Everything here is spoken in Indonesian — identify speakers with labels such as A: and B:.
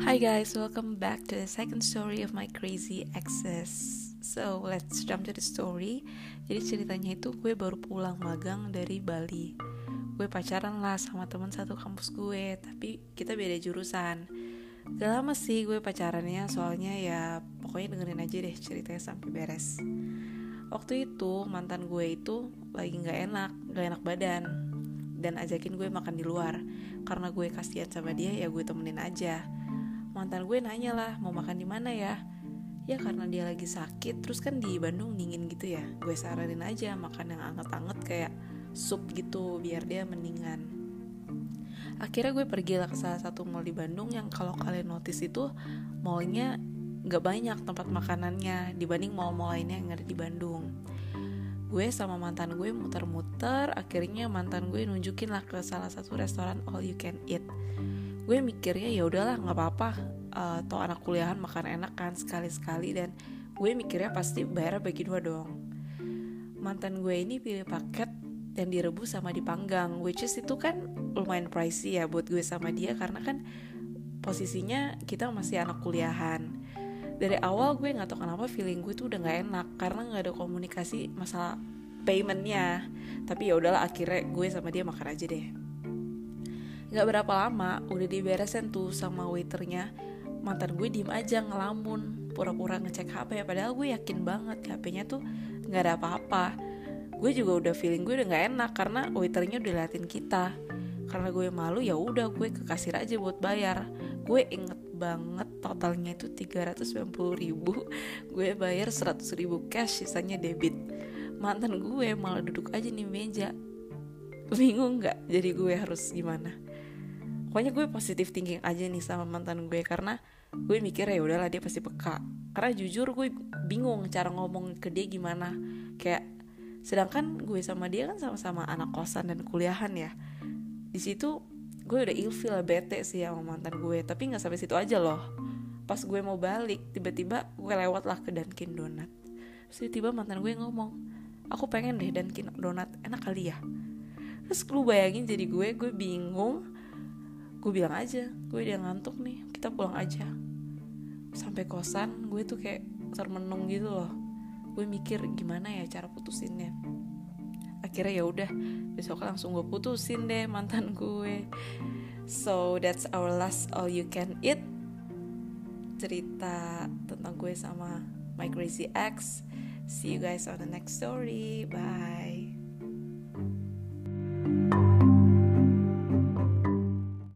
A: Hi guys, welcome back to the second story of my crazy exes. So let's jump to the story. Jadi ceritanya itu gue baru pulang magang dari Bali. Gue pacaran lah sama teman satu kampus gue, tapi kita beda jurusan. Gak lama sih gue pacarannya, soalnya ya pokoknya dengerin aja deh ceritanya sampai beres. Waktu itu mantan gue itu lagi nggak enak, nggak enak badan, dan ajakin gue makan di luar. Karena gue kasihan sama dia, ya gue temenin aja mantan gue nanya lah mau makan di mana ya? Ya karena dia lagi sakit. Terus kan di Bandung dingin gitu ya gue saranin aja makan yang anget-anget kayak sup gitu biar dia mendingan. Akhirnya gue pergi lah ke salah satu mall di Bandung yang kalau kalian notice itu mallnya nggak banyak tempat makanannya dibanding mall-mall lainnya yang ada di Bandung. Gue sama mantan gue muter-muter akhirnya mantan gue nunjukin lah ke salah satu restoran all you can eat gue mikirnya ya udahlah nggak apa-apa uh, toh anak kuliahan makan enak kan sekali-sekali. Dan gue mikirnya pasti bayar bagi dua dong mantan gue ini pilih paket dan direbus sama dipanggang which is itu kan lumayan pricey ya buat gue sama dia karena kan posisinya kita masih anak kuliahan. Dari awal gue nggak tahu kenapa feeling gue tuh udah nggak enak karena nggak ada komunikasi masalah paymentnya. Tapi ya udahlah akhirnya gue sama dia makan aja deh Gak berapa lama udah diberesin tuh sama waiternya. Mantan gue diem aja ngelamun Pura-pura ngecek HP Padahal gue yakin banget HP-nya tuh gak ada apa-apa. Gue juga udah feeling gue udah gak enak Karena waiternya udah liatin kita. Karena gue malu ya udah gue ke kasir aja buat bayar. Gue inget banget totalnya itu 390 ribu. Gue bayar 100 ribu cash sisanya debit. Mantan gue malah duduk aja di meja. Bingung gak jadi gue harus gimana pokoknya gue positif thinking aja nih sama mantan gue karena gue mikir ya udahlah dia pasti peka. Karena jujur gue bingung cara ngomong ke dia gimana. Kayak sedangkan gue sama dia kan sama-sama anak kosan dan kuliahan ya. Di situ gue udah ilfil bete sih sama mantan gue tapi nggak sampai situ aja loh. Pas gue mau balik tiba-tiba gue lewat lah ke Dunkin Donat terus tiba-tiba mantan gue ngomong aku pengen deh Dunkin Donat enak kali ya? Terus lu bayangin jadi gue gue bingung gue bilang aja gue udah ngantuk nih kita pulang aja. Sampai kosan gue tuh kayak termenung gitu loh. Gue mikir gimana ya cara putusinnya? Akhirnya ya udah besok langsung gue putusin deh mantan gue so that's our last all you can eat cerita tentang gue sama my crazy ex. See you guys on the next story. Bye